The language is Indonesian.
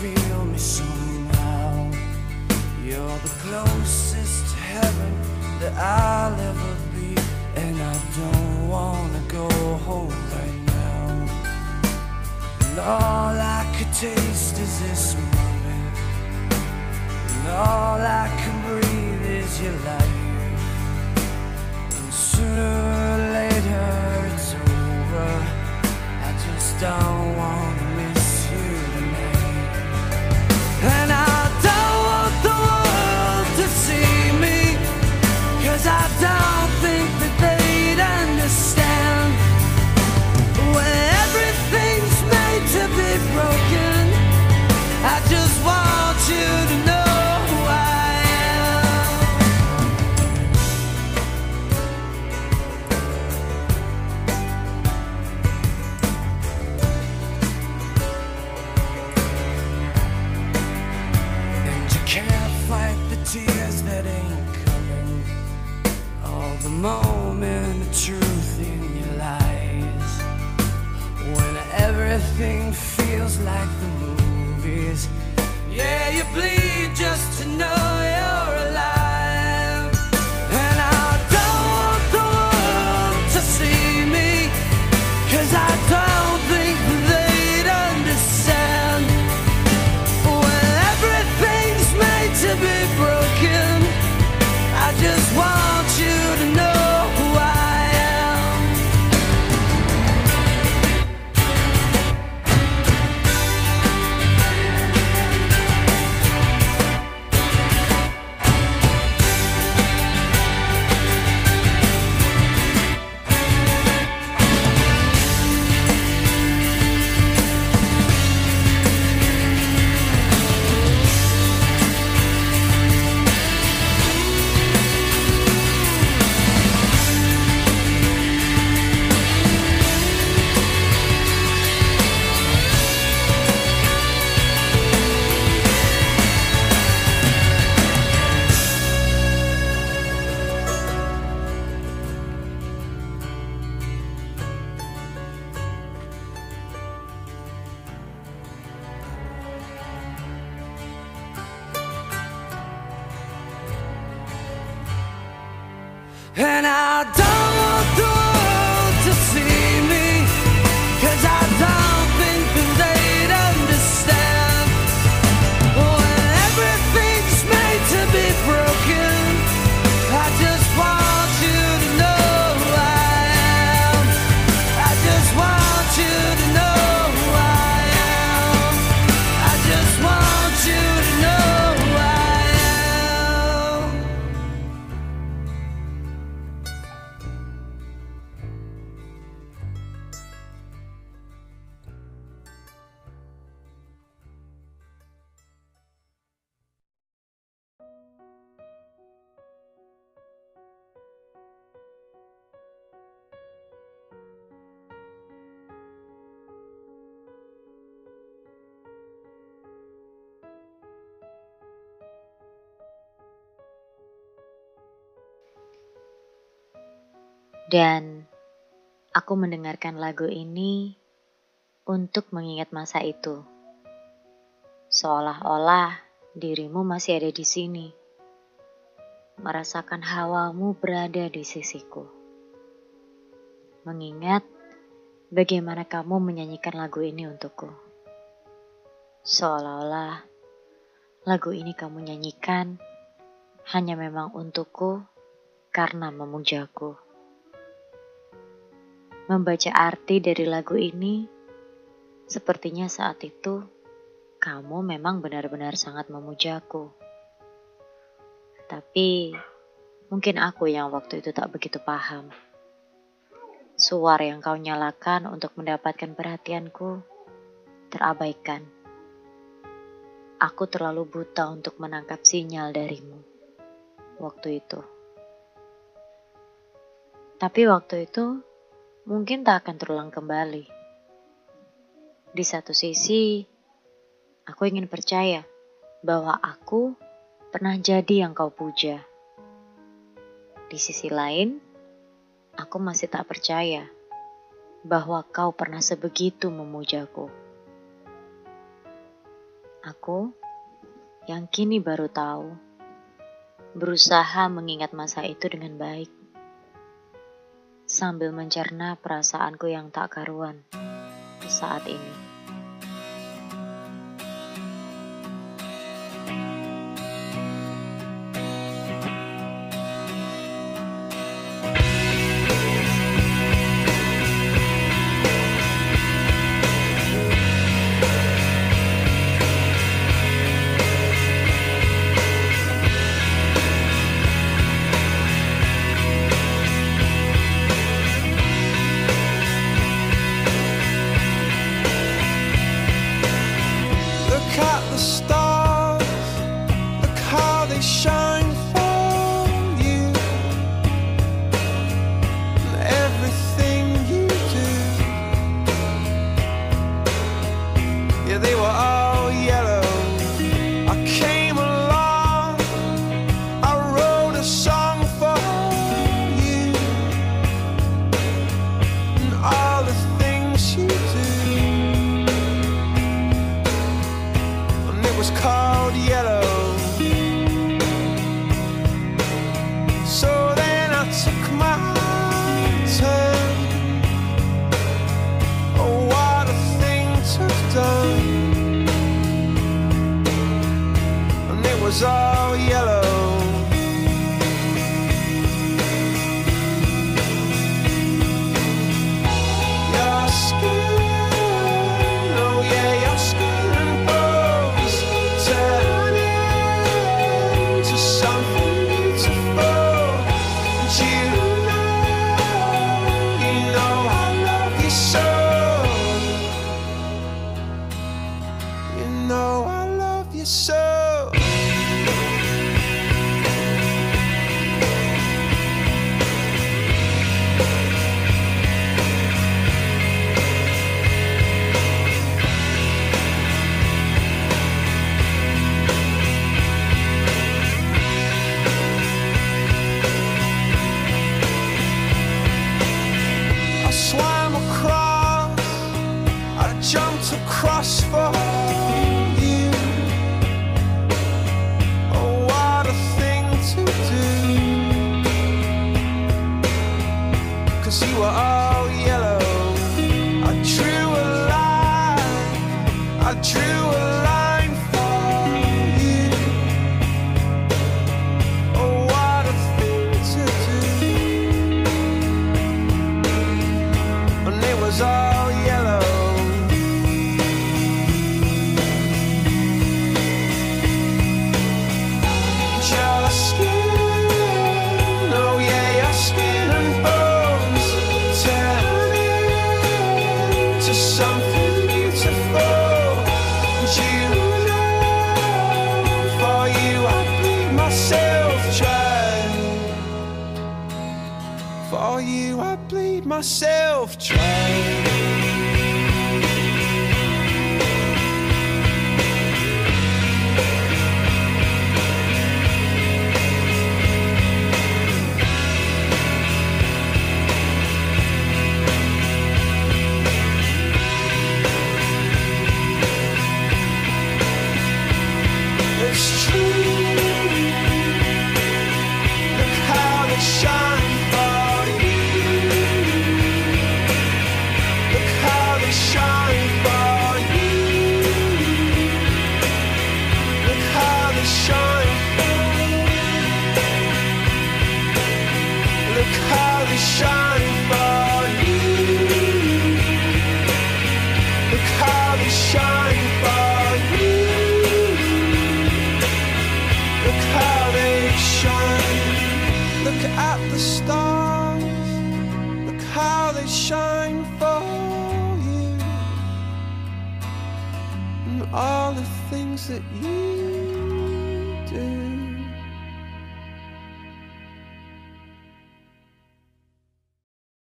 feel me somehow. You're the closest to heaven that I'll ever be, and I don't wanna go home right now. And all I could taste is this moment, and all I can like the movies. Yeah, you bleed just to know Dan aku mendengarkan lagu ini untuk mengingat masa itu. Seolah-olah dirimu masih ada di sini. Merasakan hawamu berada di sisiku. Mengingat bagaimana kamu menyanyikan lagu ini untukku. Seolah-olah lagu ini kamu nyanyikan hanya memang untukku karena memujaku. Membaca arti dari lagu ini, sepertinya saat itu kamu memang benar-benar sangat memujaku. Tapi mungkin aku yang waktu itu tak begitu paham. Suara yang kau nyalakan untuk mendapatkan perhatianku terabaikan. Aku terlalu buta untuk menangkap sinyal darimu waktu itu. Tapi waktu itu mungkin tak akan terulang kembali. Di satu sisi, aku ingin percaya bahwa aku pernah jadi yang kau puja. Di sisi lain, aku masih tak percaya bahwa kau pernah sebegitu memujaku. Aku yang kini baru tahu, berusaha mengingat masa itu dengan baik, sambil mencerna perasaanku yang tak karuan saat ini. was called yellow. So then I took my turn. Oh, what a thing to have done! And it was all yellow. You asked for. self-trained shine. Look how they shine for you. Look how they shine for you. Look how they shine. Look at the stars. Look how they shine for you. And all the things that you